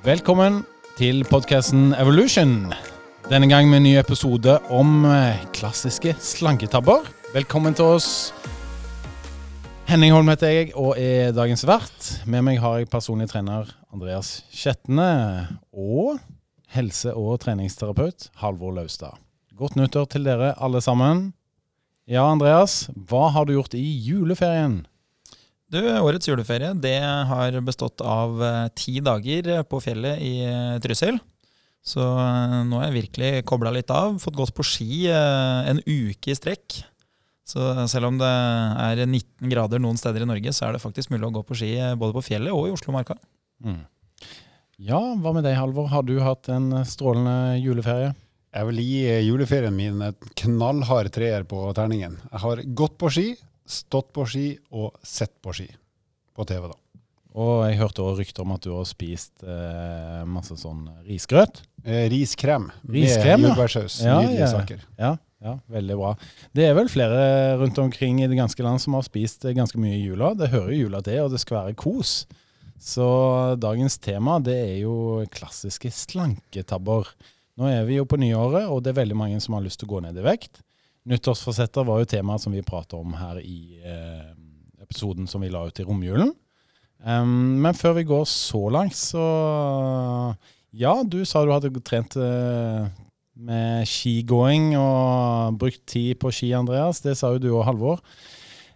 Velkommen til podkasten Evolution. Denne gang med en ny episode om eh, klassiske slanketabber. Velkommen til oss. Henning Holm heter jeg og er dagens vert. Med meg har jeg personlig trener Andreas Skjetne og helse- og treningsterapeut Halvor Laustad. Godt nyttår til dere alle sammen. Ja, Andreas, hva har du gjort i juleferien? Du, Årets juleferie det har bestått av eh, ti dager på fjellet i eh, Trysil. Så eh, nå har jeg virkelig kobla litt av. Fått gått på ski en uke i strekk. Så selv om det er 19 grader noen steder i Norge, så er det faktisk mulig å gå på ski både på fjellet og i Oslomarka. Mm. Ja, hva med deg, Halvor? Har du hatt en strålende juleferie? Jeg vil gi juleferien min et knallhard treer på terningen. Jeg har gått på ski, stått på ski og sett på ski. På TV, da. Og jeg hørte også rykter om at du har spist eh, masse sånn risgrøt. Eh, riskrem, riskrem med jordbærsaus. Ja. Nydelige ja, saker. Ja, ja, veldig bra. Det er vel flere rundt omkring i det ganske land som har spist ganske mye i jula. Det hører jo jula til, og det skal være kos. Så dagens tema det er jo klassiske slanketabber. Nå er vi jo på nyåret, og det er veldig mange som har lyst til å gå ned i vekt. Nyttårsforsetter var jo temaet som vi prata om her i eh, episoden som vi la ut i romjulen. Um, men før vi går så langt, så Ja, du sa du hadde trent eh, med skigåing og brukt tid på ski, Andreas. Det sa jo du og Halvor.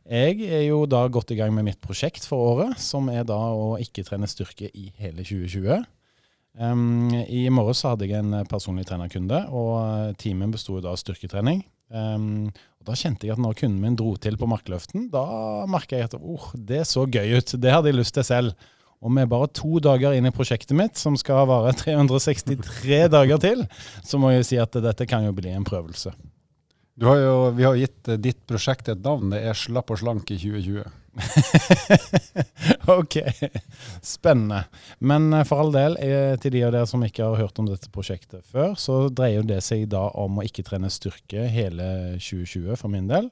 Jeg er jo da godt i gang med mitt prosjekt for året, som er da å ikke trene styrke i hele 2020. Um, I morges hadde jeg en personlig trenerkunde, og timen besto av styrketrening. Um, og Da kjente jeg at når kunden min dro til på markløften, da merka jeg at oh, det så gøy ut. Det hadde jeg lyst til selv. Og med bare to dager inn i prosjektet mitt, som skal vare 363 dager til, så må jeg si at dette kan jo bli en prøvelse. Har jo, vi har gitt ditt prosjekt et navn. Det er Slapp og slank i 2020. ok, spennende. Men eh, for all del, eh, til de av dere som ikke har hørt om dette prosjektet før, så dreier det seg da om å ikke trene styrke hele 2020 for min del.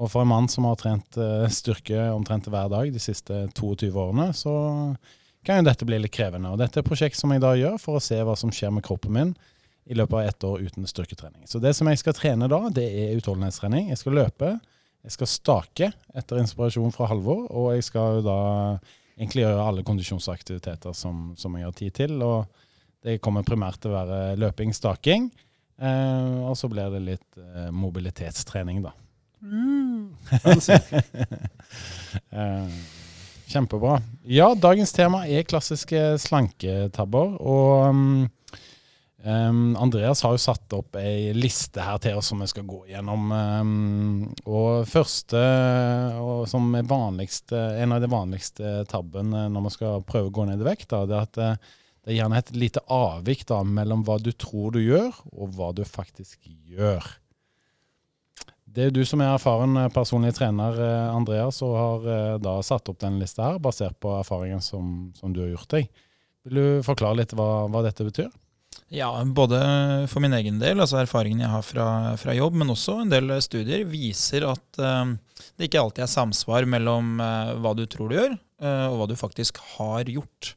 Og for en mann som har trent eh, styrke omtrent hver dag de siste 22 årene, så kan jo dette bli litt krevende. Og dette er et prosjekt som jeg da gjør for å se hva som skjer med kroppen min i løpet av ett år uten styrketrening. Så det som jeg skal trene da, det er utholdenhetstrening. Jeg skal løpe jeg skal stake etter inspirasjon fra Halvor, og jeg skal da egentlig gjøre alle kondisjonsaktiviteter som, som jeg har tid til. Og det kommer primært til å være løping, staking, eh, og så blir det litt eh, mobilitetstrening, da. Mm. eh, kjempebra. Ja, dagens tema er klassiske slanketabber. Og um, Um, Andreas har jo satt opp ei liste her til oss som vi skal gå gjennom. Um, og første, og som er vanligste, en av de vanligste tabbene når man skal prøve å gå ned i vekt, da, det er at det, eh, er gjerne et lite avvik da, mellom hva du tror du gjør, og hva du faktisk gjør. Det er du som er erfaren eh, personlig trener, eh, Andreas, og har da satt opp den lista her, basert på erfaringen som, som du har gjort deg. Vil du forklare litt hva, hva dette betyr? Ja, både for min egen del, altså erfaringen jeg har fra, fra jobb, men også en del studier, viser at uh, det ikke alltid er samsvar mellom uh, hva du tror du gjør, uh, og hva du faktisk har gjort.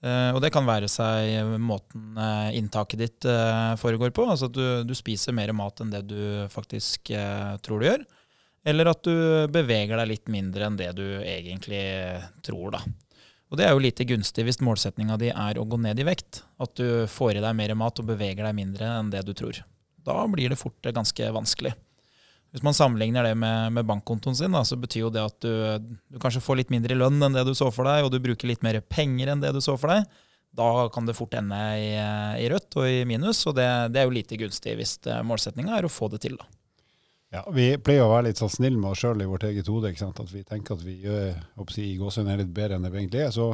og det kan være seg måten inntaket ditt foregår på, altså at du, du, spiser mer mat enn det du faktisk tror du gjør. Eller at du beveger deg litt mindre enn det du egentlig tror, da. Og det er jo lite gunstig hvis målsettinga di er å gå ned i vekt. At du får i deg mer mat og beveger deg mindre enn det du tror. Da blir det fort ganske vanskelig. Hvis man sammenligner det med, med bankkontoen sin, da, så betyr jo det at du, du, kanskje får litt mindre lønn enn det du så for deg, og du bruker litt mer penger enn det du så for deg. Da kan det fort ende i, i rødt og i minus, og det, det er jo lite gunstig hvis eh, målsettinga er å få det til. da. Ja, Vi pleier å være litt sånn snille med oss sjøl i vårt eget hode. ikke sant? At vi tenker at vi gjør si, i gåsehudene litt bedre enn det vi egentlig er. Så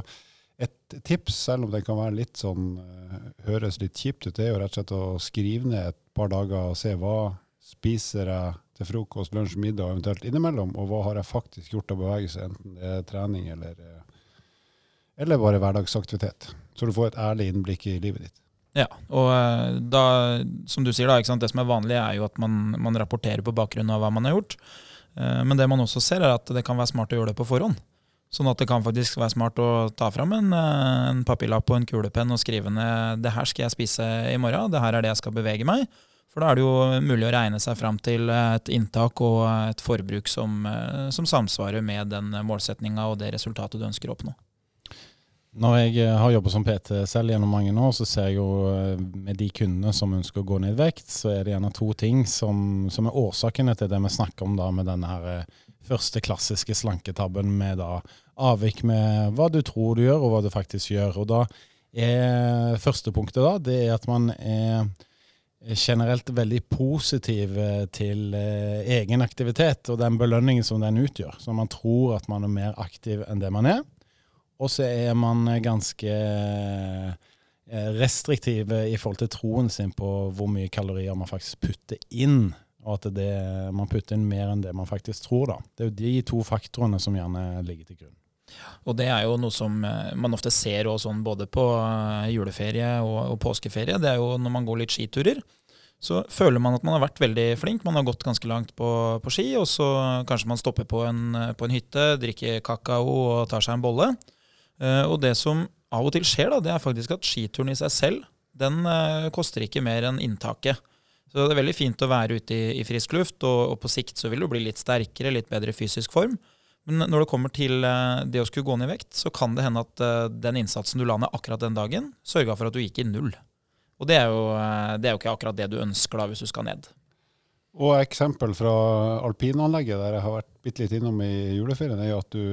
et tips, selv om det kan være litt sånn, uh, høres litt kjipt ut, det er jo rett og slett å skrive ned et par dager og se hva spiser jeg til frokost, lunsj, middag og eventuelt innimellom, og hva har jeg faktisk gjort av bevegelse, enten det er trening eller, eh, eller bare hverdagsaktivitet. Så du får et ærlig innblikk i livet ditt. Ja, og eh, da, som du sier, da, det som er vanlig, er jo at man, man, rapporterer på bakgrunn av hva man har gjort. Eh, men det man også ser, er at det kan være smart å gjøre det på forhånd. Sånn at det kan faktisk være smart å ta fram en, eh, en papirlapp og en kulepenn og skrive ned det her skal jeg spise i morgen, det her er det jeg skal bevege meg. For da er det jo mulig å regne seg fram til et inntak og et forbruk som, som samsvarer med den målsetninga og det resultatet du ønsker å oppnå. Når jeg eh, har jobba som PT selv gjennom mange år, så ser jeg jo eh, med de kundene som ønsker å gå ned i vekt, så er det gjerne to ting som, som er årsakene til det vi snakker om da med denne her eh, første klassiske slanketabben med da avvik med hva du tror du gjør, og hva du faktisk gjør. Og da er første punktet da, det er at man er generelt veldig positiv til egen aktivitet og den belønningen som den utgjør. Så man tror at man er mer aktiv enn det man er. Og så er man ganske eh, restriktiv i forhold til troen sin på hvor mye kalorier man faktisk putter inn. Og at det, man putter inn mer enn det man faktisk tror. da. Det er jo de to faktorene som gjerne ligger til grunn. Og det er jo noe som eh, man ofte ser sånn både på eh, juleferie og, og, påskeferie. Det er jo når man går litt skiturer. Så føler man at man har vært veldig flink. Man har gått ganske langt på, på ski, og så kanskje man stopper på en, på en hytte, drikker kakao og tar seg en bolle. Eh, og det som av og til skjer, da, det er faktisk at skituren i seg selv den eh, koster ikke mer enn inntaket. Så det er veldig fint å være ute i, frisk luft, og, på sikt så vil du bli litt sterkere, litt bedre fysisk form. Men når det kommer til eh, det å skulle gå ned i vekt, så kan det hende at den innsatsen du la ned akkurat den dagen, sørga for at du gikk i null. Og det er, jo, det er jo ikke akkurat det du ønsker da hvis du skal ned. Og eksempel fra alpinanlegget der jeg har vært bitte litt innom i juleferien, er jo at du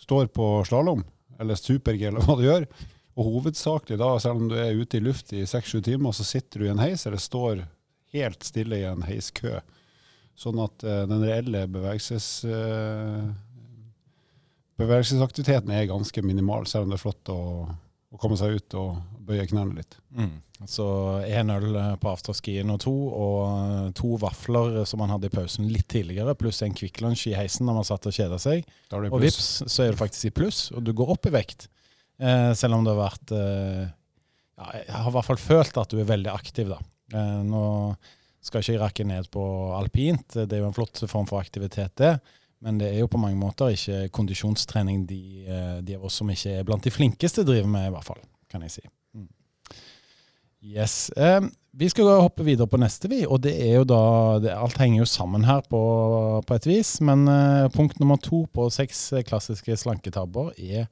står på slalåm eller super-G, eller hva du gjør. Og hovedsakelig da, selv om du er ute i luft i seks-sju timer, så sitter du i en heis eller står helt stille i en heiskø. Sånn at uh, den reelle bevegelses, uh, bevegelsesaktiviteten er ganske minimal, selv om det er flott å, å komme seg ut og bøye knærne litt. Mm. Så én øl på afterskien og to, og to vafler som man hadde i pausen litt tidligere, pluss en Kvikk Lunsj i heisen når man satt og kjeda seg. Og vips, så er du faktisk i pluss, og du går opp i vekt. Eh, selv om det har vært eh, ja, Jeg har i hvert fall følt at du er veldig aktiv, da. Eh, nå skal ikke jeg rakke ned på alpint, det er jo en flott form for aktivitet, det. Men det er jo på mange måter ikke kondisjonstrening de, eh, de av oss som ikke er blant de flinkeste, driver med, i hvert fall, kan jeg si. Mm. Yes. Eh, vi skal hoppe videre på neste, vi. Og det er jo da det, Alt henger jo sammen her på, på et vis. Men eh, punkt nummer to på seks klassiske slanketabber er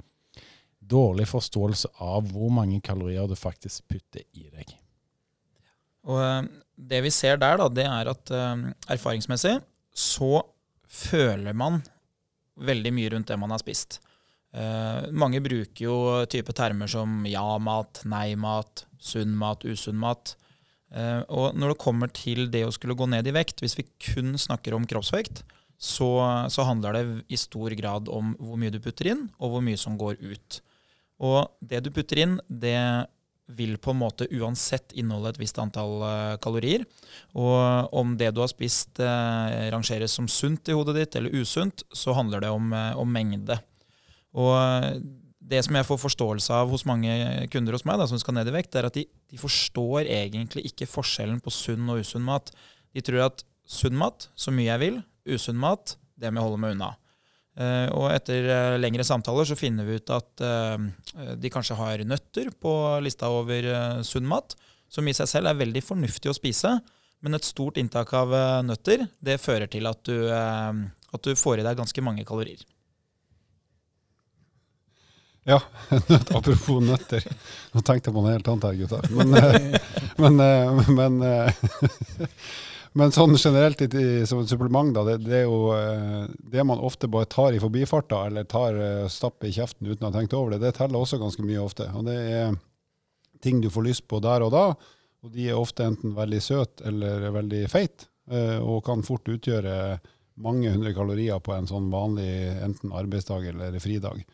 dårlig forståelse av hvor mange kalorier du faktisk putter i deg. Og Det vi ser der, da, det er at erfaringsmessig så føler man veldig mye rundt det man har spist. Uh, mange bruker jo type termer som ja-mat, nei-mat, sunn mat, usunn mat. Uh, og når det kommer til det å skulle gå ned i vekt, hvis vi kun snakker om kroppsvekt, så, så, handler det i stor grad om hvor mye du putter inn, og hvor mye som går ut. Og det du putter inn, det vil på en måte uansett inneholde et visst antall uh, kalorier. Og om det du har spist eh, rangeres som sunt i hodet ditt eller usunt, så handler det om, uh, om mengde. Og det som jeg får forståelse av hos mange kunder hos meg da, som skal ned i vekt, er at de, de forstår egentlig ikke forskjellen på sunn og usunn mat. De tror at sunn mat, så mye jeg vil, usunn mat, det må jeg holde meg unna. Uh, og etter uh, lengre samtaler så finner vi ut at uh, de kanskje har nøtter på lista over sunn mat, som i seg selv er veldig fornuftig å spise. Men et stort inntak av nøtter det fører til at du, at du, får i deg ganske mange kalorier. Ja, nøtt, apropos nøtter. Nå tenkte jeg på noe helt annet her, gutter. Men, men, men Men sånn generelt som et supplement, da, det, det, er jo eh, det man ofte bare tar i forbifarta, eller tar eh, stapper i kjeften uten å ha tenkt over det, det teller også ganske mye ofte. Og det er ting du får lyst på der og da, og de er ofte enten veldig søte eller veldig feite, eh, og kan fort utgjøre mange hundre kalorier på en sånn vanlig enten arbeidsdag eller fridag.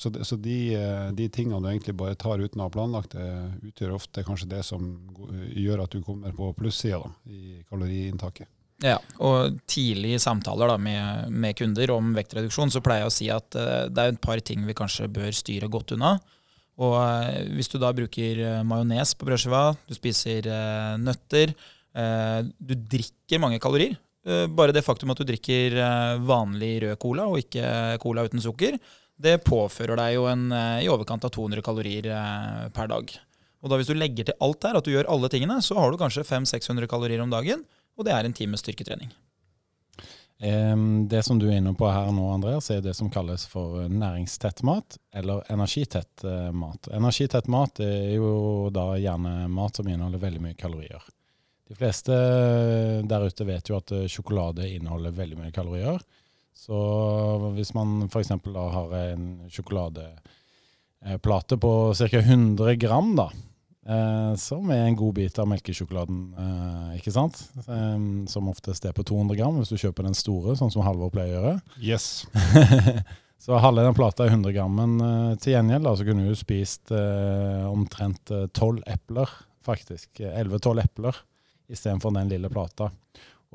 Så, de, så de, eh, de, tingene du egentlig bare tar uten å ha planlagt det, utgjør ofte kanskje det som gjør at du kommer på plussida i kaloriinntaket. Ja, og tidlig i samtaler da, med, med, kunder om vektreduksjon så pleier jeg å si at det er et par ting vi kanskje bør styre godt unna. Og Hvis du da bruker majones på brødskiva, du spiser nøtter, du drikker mange kalorier, Eh, bare det faktum at du drikker eh, vanlig rød cola og ikke cola uten sukker, det påfører deg jo en, eh, i overkant av 200 kalorier per dag. Og da hvis du legger til alt der, at du gjør alle tingene, så har du kanskje 500-600 kalorier om dagen, og det er en times styrketrening. Det som du er inne på her nå, Andreas, er det som kalles for næringstett mat, eller energitett mat. Energitett mat er jo da gjerne mat som inneholder veldig mye kalorier. De fleste der ute vet jo at eh, sjokolade inneholder veldig mye kalorier. Så hvis man f.eks. da har en sjokoladeplate på ca. 100 gram, da, eh, som er en god bit av melkesjokoladen, eh, ikke sant? Som oftest er på 200 gram, hvis du kjøper den store, sånn som Halvor pleier å gjøre. Yes. så halve den plata er 100 gram. Men til gjengjeld da, så kunne du spist omtrent 12 epler, faktisk. 11-12 epler istedenfor den lille plata.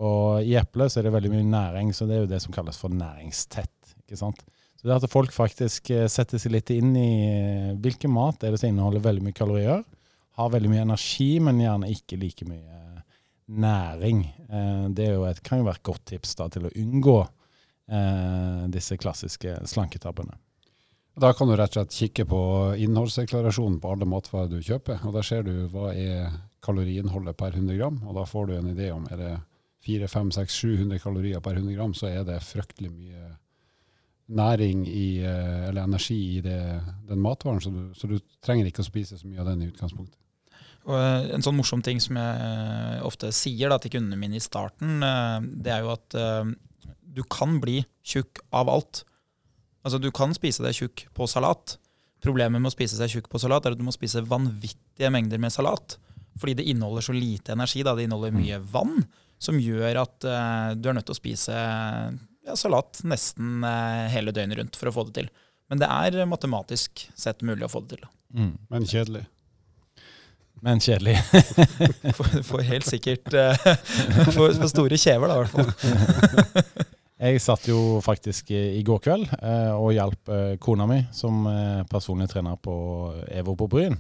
Og i eplet så er det veldig mye næring, så det er jo det som kalles for næringstett. ikke sant? Så det at folk faktisk eh, setter seg litt inn i eh, hvilken mat er det som inneholder veldig mye kalorier, har veldig mye energi, men gjerne ikke like mye eh, næring. Det et, kan jo være et godt tips da, til å unngå disse klassiske slanketabbene. Da kan du rett og slett kikke på innholdsdeklarasjonen på alle matvarer du kjøper. og Der ser du hva er kaloriinnholdet per 100 gram. og Da får du en idé om er det 400-700 kalorier per 100 gram, så er det fryktelig mye næring i, eh, eller energi i det, den matvaren. Så du, så du, trenger ikke å spise så mye av den i utgangspunktet. Og eh, en sånn morsom ting som jeg eh, ofte sier da, til kundene mine i starten, det er jo at du kan bli tjukk av alt. Altså Du kan spise deg tjukk på salat. Problemet med å spise seg tjukk på salat er at du må spise vanvittige mengder med salat. Fordi det inneholder så lite energi. Da. Det inneholder mye vann, som gjør at uh, du er nødt til å spise ja, salat nesten uh, hele døgnet rundt for å få det til. Men det er matematisk sett mulig å få det til. Mm. Men kjedelig. Men kjedelig. for, for, helt sikkert uh, for, for, store kjever, da, i hvert fall. Jeg satt jo faktisk i går kveld eh, og hjalp eh, kona mi, som eh, personlig trener på EVO på Bryn,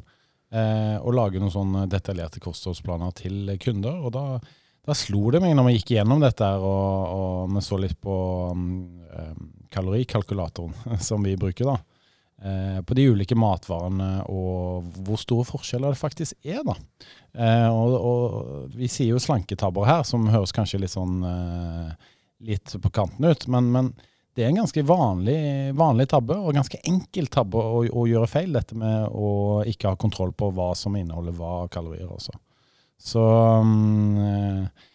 eh, å lage noen sånne detaljerte kostholdsplaner til kunder. Og da, da, slo det meg når vi gikk gjennom dette og, og vi så litt på um, kalorikalkulatoren som vi bruker, da. Eh, på de ulike matvarene og hvor store forskjeller det faktisk er. da. Eh, og, og, Vi sier jo slanketabber her, som høres kanskje litt sånn litt på kanten ut. Men, men det er en ganske vanlig, vanlig, tabbe, og ganske enkel tabbe å, å, gjøre feil. Dette med å ikke ha kontroll på hva som inneholder hva kalorier også. Så um, eh,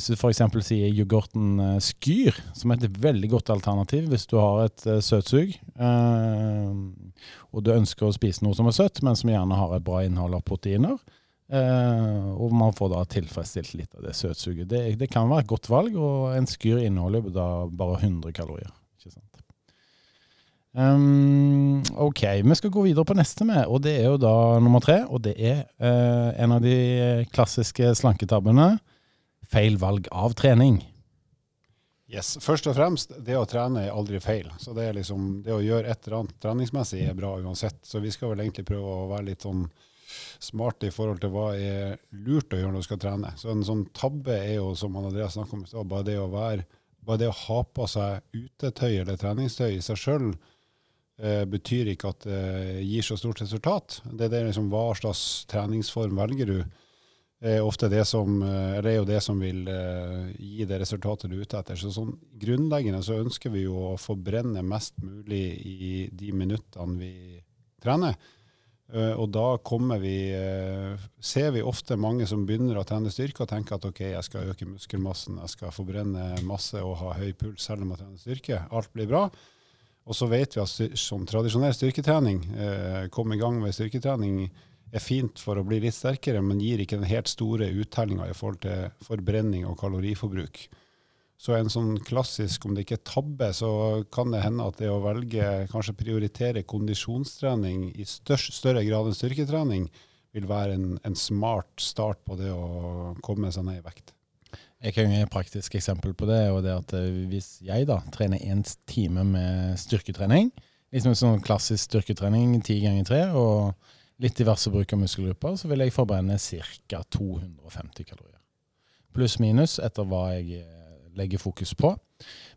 hvis du f.eks. sier yoghurten eh, Skyr, som er et veldig godt alternativ hvis du har et eh, søtsug, eh, og du ønsker å spise noe som er søtt, men som gjerne har et bra innhold av proteiner, og man får da tilfredsstilt litt av det søtsuget. Det, det, kan være et godt valg, og en skyr inneholder da bare 100 kalorier. Ikke sant? Um, ok, vi skal gå videre på neste med, og det er jo da nummer tre. Og det er uh, en av de klassiske slanketabbene. Feil valg av trening. Yes, Først og fremst, det å trene er aldri feil. Så det, liksom, det å gjøre et eller annet treningsmessig er bra uansett. Så vi skal vel egentlig prøve å være litt sånn smarte i forhold til hva er lurt å gjøre når du skal trene. Så en sånn tabbe er jo, som Andreas snakket om i stad, bare det å være bare det å ha på seg utetøy eller treningstøy i seg sjøl betyr ikke at det gir så stort resultat. Det er liksom, hva slags treningsform velger du. Er ofte det som, eh, er jo det som vil eh, gi det resultatet du er ute etter. Så sånn Grunnleggende så ønsker vi jo å forbrenne mest mulig i de minuttene vi trener. Og da kommer vi, ser vi ofte mange som begynner å trene styrke og tenker at ok, jeg skal øke muskelmassen, jeg skal forbrenne masse og ha høy puls selv om jeg trener styrke. Alt blir bra. Og så vet vi at som tradisjonell styrketrening, eh, komme i gang med styrketrening er fint for å bli litt sterkere, men gir ikke den helt store uttellinga i forhold til forbrenning og kaloriforbruk. Så en sånn klassisk, om det ikke er tabbe, så kan det hende at det å velge, kanskje prioritere kondisjonstrening i størst, større grad enn styrketrening, vil være en, en, smart start på det å komme seg ned i vekt. Jeg kan gi et praktisk eksempel på det. og det at eh, Hvis jeg da trener én time med styrketrening, liksom sånn klassisk styrketrening ti ganger tre, og litt diverse bruk av muskelgrupper, så vil jeg forbrenne ca. 250 kalorier. pluss-minus etter hva jeg eh, legger fokus på.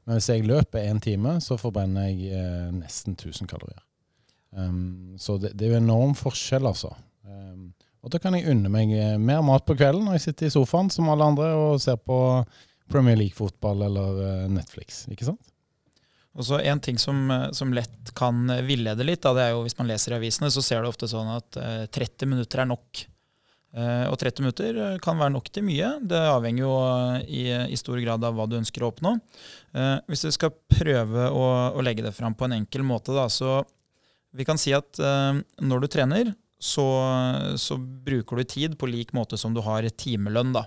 Men hvis jeg løper én time, så forbrenner jeg eh, nesten 1000 kalorier. Um, så det, det, er jo enorm forskjell, altså. Um, og da kan jeg unne meg eh, mer mat på kvelden når jeg sitter i sofaen som alle andre og ser på Premier League-fotball eller uh, Netflix. ikke sant? Og så En ting som, som, lett kan villede litt, da, det er jo hvis man leser i avisene, så ser du ofte sånn at uh, 30 minutter er nok. Og 30 minutter kan være nok til mye. Det avhenger jo i, i stor grad av hva du ønsker å oppnå. hvis du skal prøve å, å legge det fram på en enkel måte, da, så vi kan si at når du trener, så, så, bruker du tid på lik måte som du har timelønn. da.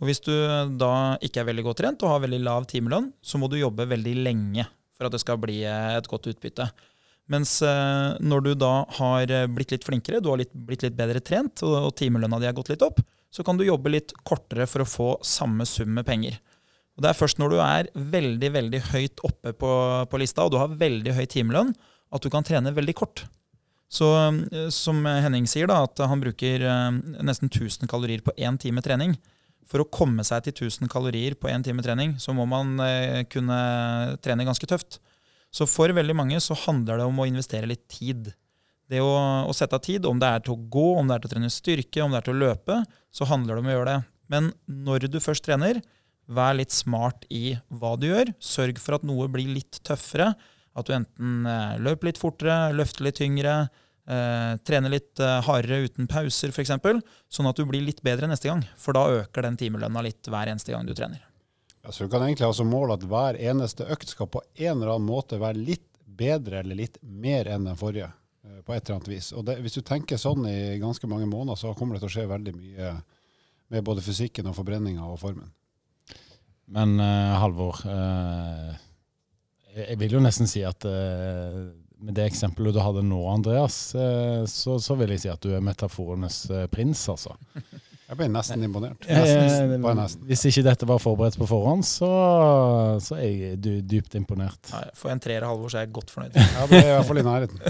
Og Hvis du da ikke er veldig godt trent og har veldig lav timelønn, så må du jobbe veldig lenge for at det skal bli et godt utbytte. Mens eh, når du da har blitt litt flinkere, du har litt, blitt litt bedre trent, og, og timelønna di har gått litt opp, så kan du jobbe litt kortere for å få samme sum med penger. Og Det er først når du er veldig veldig høyt oppe på, på lista, og du har veldig høy timelønn, at du kan trene veldig kort. Så eh, som Henning sier, da, at han bruker eh, nesten 1000 kalorier på én time trening. For å komme seg til 1000 kalorier på én time trening, så må man eh, kunne trene ganske tøft. Så for veldig mange så handler det om å investere litt tid. Det å, å sette av tid, om det er til å gå, om det er til å trene styrke, om det er til å løpe, så handler det om å gjøre det. Men når du først trener, vær litt smart i hva du gjør. Sørg for at noe blir litt tøffere. At du enten eh, løper litt fortere, løfter litt tyngre, eh, trener litt eh, hardere uten pauser f.eks., sånn at du blir litt bedre neste gang. For da øker den timelønna litt hver eneste gang du trener. Ja, så Du kan egentlig ha som mål at hver eneste økt skal på en eller annen måte være litt bedre eller litt mer enn den forrige. Eh, på et eller annet vis. Og det, Hvis du tenker sånn i ganske mange måneder, så kommer det til å skje veldig mye med både fysikken og forbrenninga og formen. Men uh, Halvor, uh jeg vil jo nesten si at uh, med det eksempelet du hadde nå, Andreas, uh, så, så, vil jeg si at du er metaforenes uh, prins, altså. Jeg ble nesten imponert. Nesten, nesten. Hvis ikke dette var forberedt på forhånd, så, så er jeg dypt imponert. Nei, for en treer halvår så er jeg godt fornøyd. Ja, det er i hvert fall i nærheten.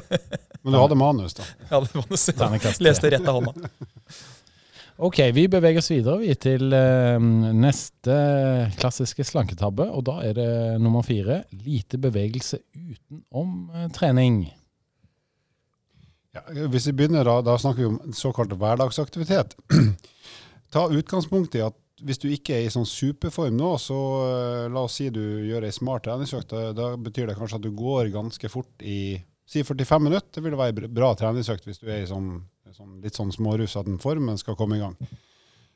Men du hadde manus, da. Ja, det manus, ja. Leste rett av hånda. Ok, vi beveger oss videre vi, til uh, neste klassiske slanketabbe. Og da er det nummer fire lite bevegelse utenom uh, trening. Ja, hvis vi begynner da, da snakker vi om såkalt hverdagsaktivitet. Ta utgangspunkt i at hvis du ikke er i sånn superform nå, så uh, la oss si du gjør ei smart treningsøkt. Da, da, betyr det kanskje at du går ganske fort i si 45 minutter. Det vil være bra treningsøkt hvis du er i sånn sånn, litt sånn smårufsete form, men skal komme i gang.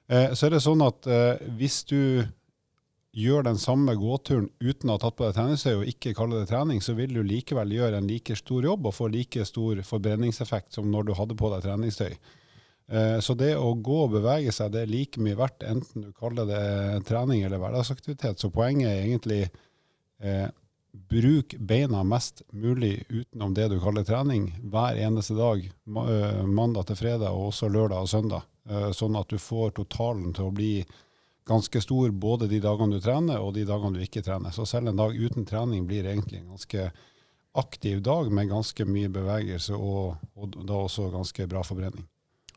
Eh, så er det sånn at eh, hvis du gjør den samme gåturen uten å ha tatt på deg treningstøy og ikke kaller det trening, så vil du likevel gjøre en like stor jobb og få like stor forbrenningseffekt som når du hadde på deg treningstøy. Eh, så det å gå og bevege seg, det er like mye verdt enten du kaller det trening eller hverdagsaktivitet. Så poenget er egentlig eh, bruk beina mest mulig utenom det du kaller trening, hver eneste dag. Mandag til fredag, og også lørdag og søndag. Sånn at du får totalen til å bli ganske stor både de dagene du trener og de dagene du ikke trener. Så selv en dag uten trening blir egentlig en ganske aktiv dag med ganske mye bevegelse og, og da også ganske bra forbrenning.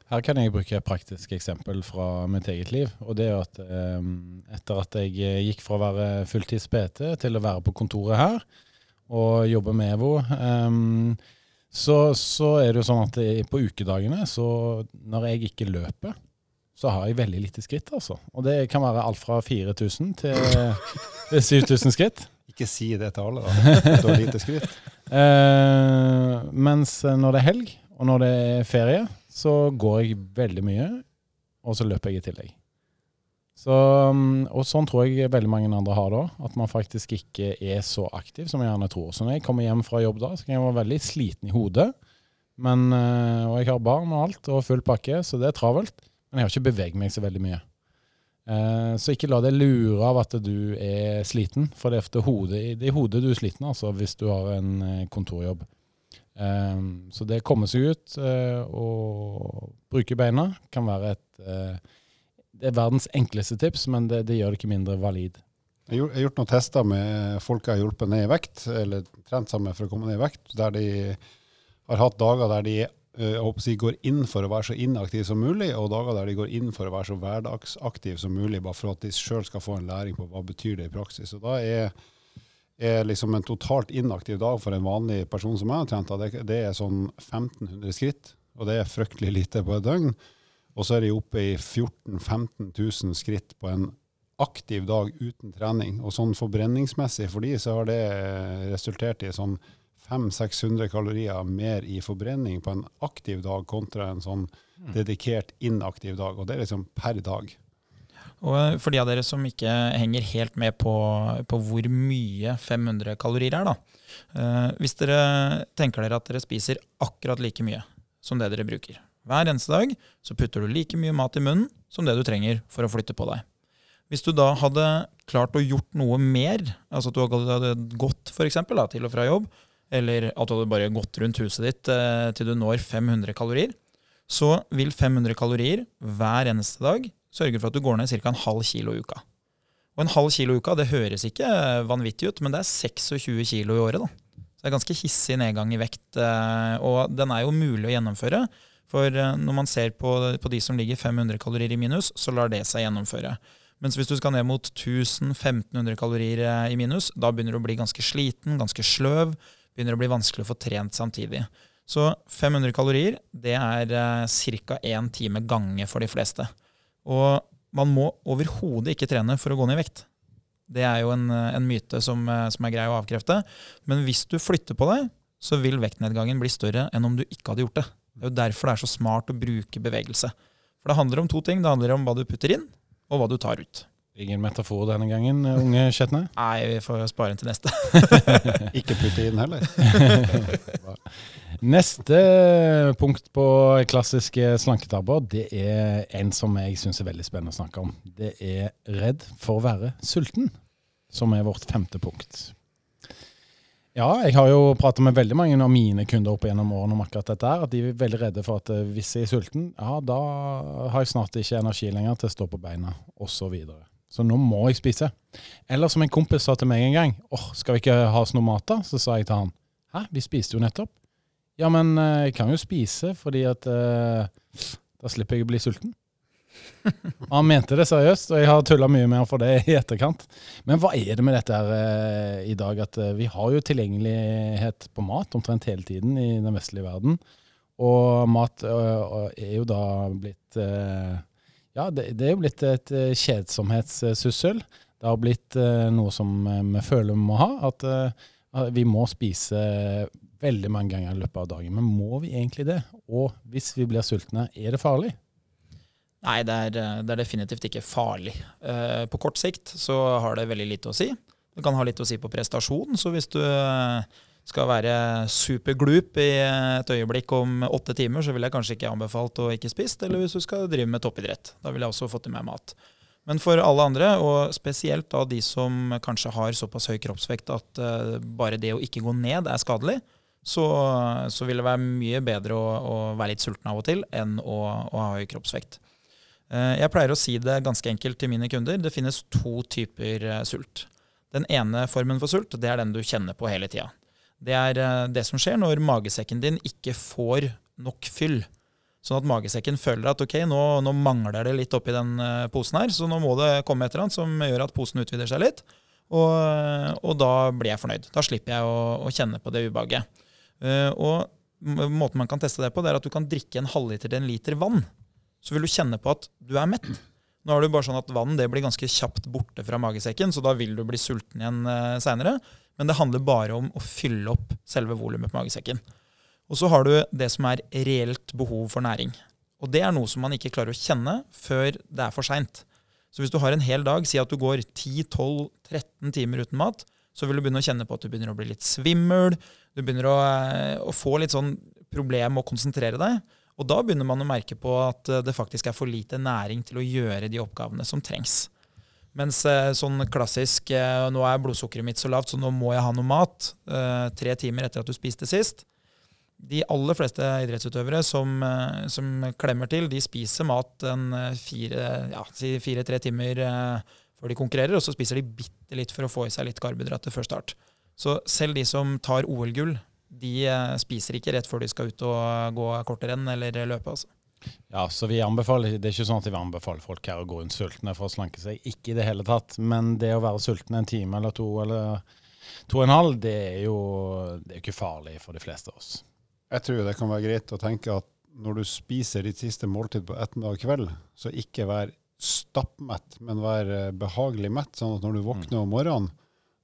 Her kan jeg bruke et praktisk eksempel fra mitt eget liv. og det er at um, Etter at jeg eh, gikk fra å være fulltids-PT til å være på kontoret her og jobbe med EVO, um, så, så, er det jo sånn at på ukedagene, så når jeg ikke løper, så har jeg veldig lite skritt. altså. Og det kan være alt fra 4000 til 7000 skritt. Ikke si det til alle, da. Du har lite skritt. Mens når det er helg, og når det er ferie, så går jeg veldig mye, og så løper jeg i tillegg. Så, um, og sånn tror jeg veldig mange andre har det at man faktisk ikke er så aktiv som jeg gjerne tror. Så når jeg kommer hjem fra jobb da, så kan jeg være veldig sliten i hodet. Men, uh, og jeg har barn og alt, og full pakke, så det er travelt. Men jeg har ikke beveget meg så veldig mye. Uh, så ikke la deg lure av at du er sliten, for det er, hodet, det er hodet du er sliten altså, hvis du har en uh, kontorjobb. Um, så det å komme seg ut uh, og bruke beina kan være et uh, Det er verdens enkleste tips, men det, det, gjør det ikke mindre valid. Jeg har gjort noen tester med folk jeg har hjulpet ned i vekt, eller trent sammen for å komme ned i vekt, der de har hatt dager der de eh, jeg håper å si, går inn for å være så inaktiv som mulig, og dager der de går inn for å være så hverdagsaktiv som mulig, bare for at de sjøl skal få en læring på hva betyr det i praksis. Og da er, er liksom en totalt inaktiv dag for en vanlig person som jeg har trent, det, det er sånn 1500 skritt, og det er fryktelig lite på et døgn. Og så er de oppe i 14 000-15 000 skritt på en aktiv dag uten trening. Og sånn forbrenningsmessig for de så har det resultert i sånn 500-600 kalorier mer i forbrenning på en aktiv dag kontra en sånn mm. dedikert inaktiv dag. Og det er liksom per dag. Og eh, for de av dere som ikke henger helt med på, på hvor mye 500 kalorier er, da. Eh, hvis dere tenker dere at dere spiser akkurat like mye som det dere bruker. Hver eneste dag så putter du like mye mat i munnen som det du trenger for å flytte på deg. Hvis du da hadde klart å gjort noe mer, altså at du hadde gått for eksempel, da, til og fra jobb, eller at du hadde bare gått rundt huset ditt eh, til du når 500 kalorier, så vil 500 kalorier hver eneste dag sørge for at du går ned ca. en halv kilo i uka. Og en halv kilo i uka det høres ikke vanvittig ut, men det er 26 kilo i året. da. Så det er ganske hissig nedgang i vekt, eh, og den er jo mulig å gjennomføre. For eh, når man ser på, de som ligger 500 kalorier i minus, så lar det seg gjennomføre. Mens hvis du skal ned mot 1000-1500 kalorier eh, i minus, da begynner du å bli ganske sliten, ganske sløv. Begynner å bli vanskelig å få trent samtidig. Så 500 kalorier det er eh, ca. én time gange for de fleste. Og man må overhodet ikke trene for å gå ned i vekt. Det er jo en, eh, en myte som, eh, som, er grei å avkrefte. Men hvis du flytter på deg, så vil vektnedgangen bli større enn om du ikke hadde gjort det. Det er jo derfor det er så smart å bruke bevegelse. For det handler om to ting. Det handler om hva du putter inn, og hva du tar ut. Ingen metafor denne gangen, unge Skjetne? Nei, vi får spare den til neste. ikke putte inn heller. neste punkt på klassiske slanketabber, det er en som jeg syns er veldig spennende å snakke om. Det er redd for å være sulten, som er vårt femte punkt. Ja, jeg har jo prata med veldig mange av mine kunder opp gjennom årene om akkurat dette. her, At de er veldig redde for at eh, hvis jeg er sulten, ja, da har jeg snart ikke energi lenger til å stå på beina, osv. Så, så nå må jeg spise. Eller som en kompis sa til meg en gang, åh, oh, skal vi ikke ha oss noe mat da? Så sa jeg til han, hæ, vi spiste jo nettopp. Ja, men eh, jeg kan jo spise fordi at uh, da slipper jeg å bli sulten. Han mente det seriøst, og jeg har tulla mye med han for det i etterkant. Men hva er det med dette her eh, i dag? At eh, vi har jo tilgjengelighet på mat omtrent hele tiden i den vestlige verden. Og mat eh, er jo da blitt Ja, det, det er jo blitt et kjedsomhetssyssel. Det har blitt noe som vi føler vi må ha. At vi må spise veldig mange ganger i løpet av dagen. Men må vi egentlig det? Og hvis vi blir sultne, er det farlig? Nei, det er, eh, det er, definitivt ikke farlig. Eh, på kort sikt så har det veldig lite å si. Det kan ha litt å si på prestasjon. Så hvis du eh, skal være superglup i et øyeblikk om åtte timer, så ville jeg kanskje ikke anbefalt å ikke spist. Eller hvis du skal drive med toppidrett. Da ville jeg også fått i meg mat. Men for alle andre, og spesielt da de som kanskje har såpass høy kroppsvekt at bare det å ikke gå ned er skadelig, så, så vil det være mye bedre å, å, være litt sulten av og til enn å, å ha høy kroppsvekt. Eh, jeg pleier å si det ganske enkelt til mine kunder. Det finnes to typer eh, sult. Den ene formen for sult det er den du kjenner på hele tida. Det er eh, det som skjer når magesekken din ikke får nok fyll. Sånn at magesekken føler at ok, nå, nå mangler det litt oppi den posen her, så nå må det komme et eller annet som gjør at posen utvider seg litt. Og, og da blir jeg fornøyd. Da slipper jeg å, å kjenne på det ubehaget. Og måten man kan teste det på, det er at du kan drikke en halvliter til en liter vann så vil du kjenne på at du er mett. Nå er det jo bare sånn at Vann det blir ganske kjapt borte fra magesekken, så da vil du bli sulten igjen eh, seinere. Men det handler bare om å fylle opp selve volumet på magesekken. Og så har du det som er reelt behov for næring. Og det er noe som man ikke klarer å kjenne før det er for seint. Så hvis du har en hel dag, si at du går 10-12-13 timer uten mat, så vil du begynne å kjenne på at du begynner å bli litt svimmel. Du begynner å, eh, å få litt sånn problem med å konsentrere deg. Og da begynner man å merke på at eh, det faktisk er for lite næring til å gjøre de oppgavene som trengs. Mens eh, sånn klassisk eh, nå er blodsukkeret mitt så lavt, så nå må jeg ha noe mat tre timer etter at du spiste sist. De aller fleste idrettsutøvere som, som klemmer til, de spiser mat en fire-tre ja, fire, timer før de konkurrerer, og så spiser de bitte litt for å få i seg litt karbohydrater før start. Så selv de som tar OL-gull de eh, spiser ikke rett før de skal ut og gå kortrenn eller løpe. altså. Ja, så vi anbefaler, Det er ikke sånn at vi anbefaler folk her å gå rundt sultne for å slanke seg. Ikke i det hele tatt. Men det å være sulten en time eller to eller to og en halv, det er jo det er ikke farlig for de fleste av oss. Jeg tror det kan være greit å tenke at når du spiser ditt siste måltid på ettermiddag kveld, så ikke vær stappmett, men vær eh, behagelig mett. Sånn at når du våkner om morgenen,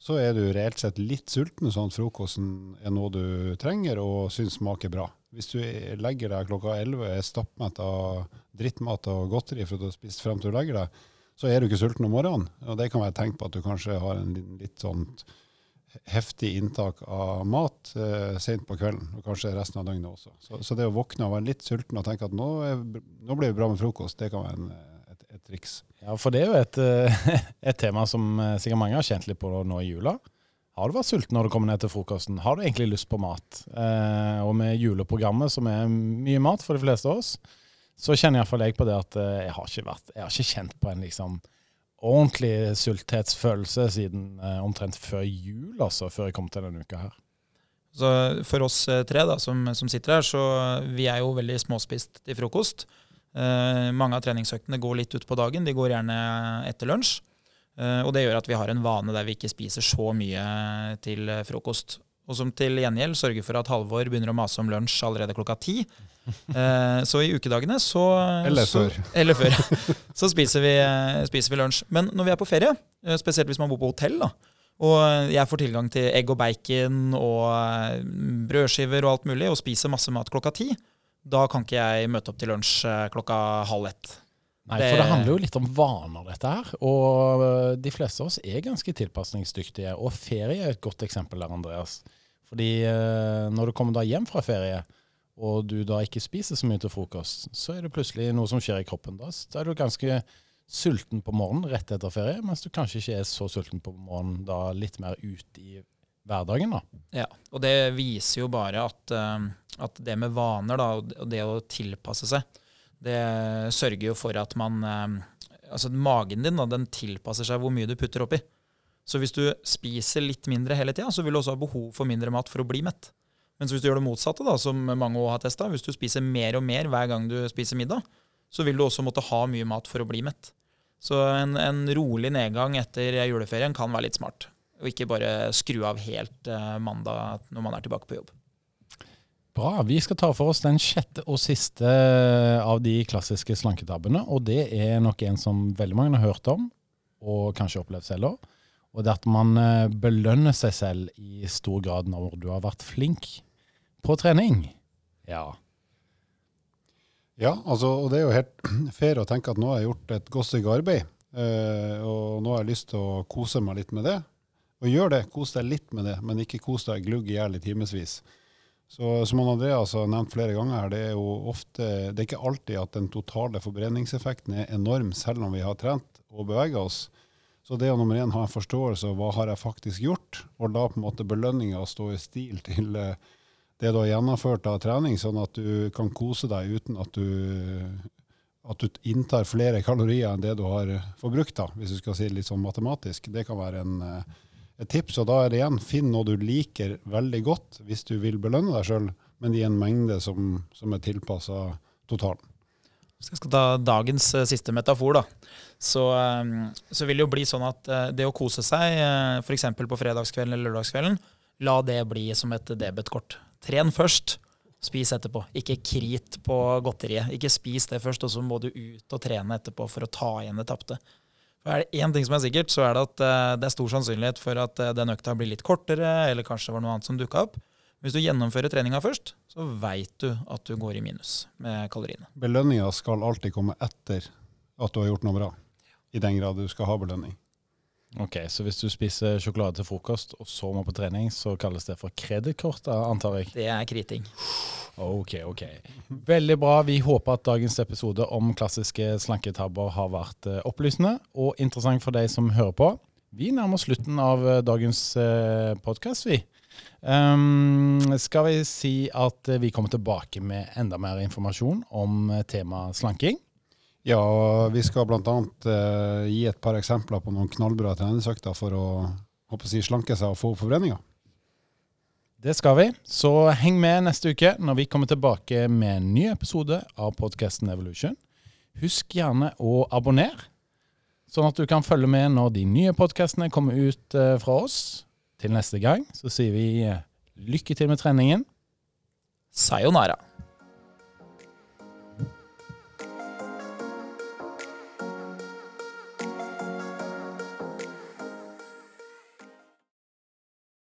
så er du reelt sett litt sulten, sånn at frokosten er noe du trenger og syns smaker bra. Hvis du legger deg klokka 11 er stappmett av drittmat og godteri for at du har spist frem til du legger deg, så er du ikke sulten om morgenen. Og det kan være tenkt på at du kanskje har en litt sånn heftig inntak av mat eh, sent på kvelden, og kanskje resten av døgnet også. Så, så, det å våkne og være litt sulten og tenke at nå, er, nå blir det bra med frokost, det kan være en, et, et, triks. Ja, for det er jo et, et, tema som eh, sikkert mange har kjent litt på nå i jula. Har du vært sulten når du kommer ned til frokosten? Har du egentlig lyst på mat? Eh, og med juleprogrammet, som er mye mat for de fleste av oss, så kjenner iallfall jeg på det at eh, jeg har ikke, vært, jeg har ikke kjent på en liksom ordentlig sulthetsfølelse siden eh, omtrent før jul, altså, før jeg kom til denne uka her. Så for oss eh, tre da, som, som, sitter her, så vi er jo veldig småspist til frokost. Eh, mange av treningsøktene går litt ut på dagen. De går gjerne etter lunsj. Eh, og det gjør at vi har en vane der vi ikke spiser så mye til frokost. Og som til gjengjeld sørger for at Halvor begynner å mase om lunsj allerede klokka ti. Eh, så i ukedagene så Eller så. Eller før. Så spiser vi, spiser vi, lunsj. Men når vi er på ferie, eh, spesielt hvis man bor på hotell, da, og jeg får tilgang til egg og bacon og eh, brødskiver og alt mulig, og spiser masse mat klokka ti, da kan ikke jeg møte opp til lunsj eh, klokka halv ett. Nei, for det handler jo litt om vaner, dette her. Og eh, de fleste av oss er ganske tilpasningsdyktige. Og ferie er et godt eksempel der, Andreas. Fordi eh, når du kommer da hjem fra ferie, og du da ikke spiser så mye til frokost, så er det plutselig noe som skjer i kroppen. Da Da er du ganske sulten på morgenen rett etter ferie, mens du kanskje ikke er så sulten på morgenen da litt mer ut i hverdagen. da. Ja, og det viser jo bare at, at det med vaner da, og det å tilpasse seg det sørger jo for at man eh, Altså magen din da, den tilpasser seg hvor mye du putter oppi. Så hvis du spiser litt mindre hele tida, så vil du også ha behov for mindre mat for å bli mett. Mens hvis du gjør det motsatte, da, som mange også har testa, hvis du spiser mer og mer hver gang du spiser middag, så vil du også måtte ha mye mat for å bli mett. Så en, en rolig nedgang etter juleferien kan være litt smart. Og ikke bare skru av helt eh, mandag når man er tilbake på jobb. Bra. Vi skal ta for oss den sjette og siste av de klassiske slanketabbene. Og det er nok en som veldig mange har hørt om, og kanskje opplevd selv òg. Og det er at man eh, belønner seg selv i stor grad når du har vært flink på trening. Ja. Ja, altså, og det er jo helt fair å tenke at nå har jeg gjort et godt stykke arbeid. Eh, og nå har jeg lyst til å kose meg litt med det. Og gjør det. Kos deg litt med det, men ikke kos deg glugg i hjel i timevis. Så Som Andreas har nevnt flere ganger, det er jo ofte, det er ikke alltid at den totale forbrenningseffekten er enorm, selv om vi har trent og bevega oss. Så det å nummer én ha en forståelse av hva har jeg faktisk gjort, og la på en måte belønninga stå i stil til eh, det du har gjennomført av trening, sånn at du kan kose deg uten at du, at du inntar flere kalorier enn det du har forbrukt, da, hvis du skal si det litt sånn matematisk. Det kan være en eh, et tips. Og da er det igjen, finn noe du liker veldig godt hvis du vil belønne deg sjøl, men i en mengde som, som er tilpassa totalen. Hvis jeg skal ta dagens uh, siste metafor, da, så, um, så, vil det jo bli sånn at uh, det å kose seg, f.eks. på fredagskvelden eller lørdagskvelden, la det bli som et debetkort. Tren først, spis etterpå. Ikke krit på godteriet. Ikke spis det først, og så må du ut og trene etterpå for å ta igjen det tapte. Er det én ting som er sikkert, så er det at uh, det er stor sannsynlighet for at uh, den økta blir litt kortere, eller kanskje det var noe annet som dukka opp. Hvis du gjennomfører treninga først, så veit du at du går i minus med kaloriene. Belønninga skal alltid komme etter at du har gjort noe bra. I den grad du skal ha belønning. Ok, Så hvis du spiser sjokolade til frokost og så må på trening, så kalles det for kredittkort, antar jeg? Det er kriting. Ok, ok. Veldig bra. Vi håper at dagens episode om klassiske slanketabber har vært eh, opplysende og interessant for deg som hører på. Vi nærmer oss slutten av eh, dagens eh, podkast, vi. Um, skal vi si at vi kommer tilbake med enda mer informasjon om temaet slanking? Ja, vi skal bl.a. Uh, gi et par eksempler på noen knallbra treningsøkter for å, å si, slanke seg og få opp forbrenninga. Det skal vi. Så heng med neste uke når vi kommer tilbake med en ny episode av podkasten Evolution. Husk gjerne å abonnere, sånn at du kan følge med når de nye podkastene kommer ut eh, fra oss. Til neste gang så sier vi eh, lykke til med treningen. Sayonara.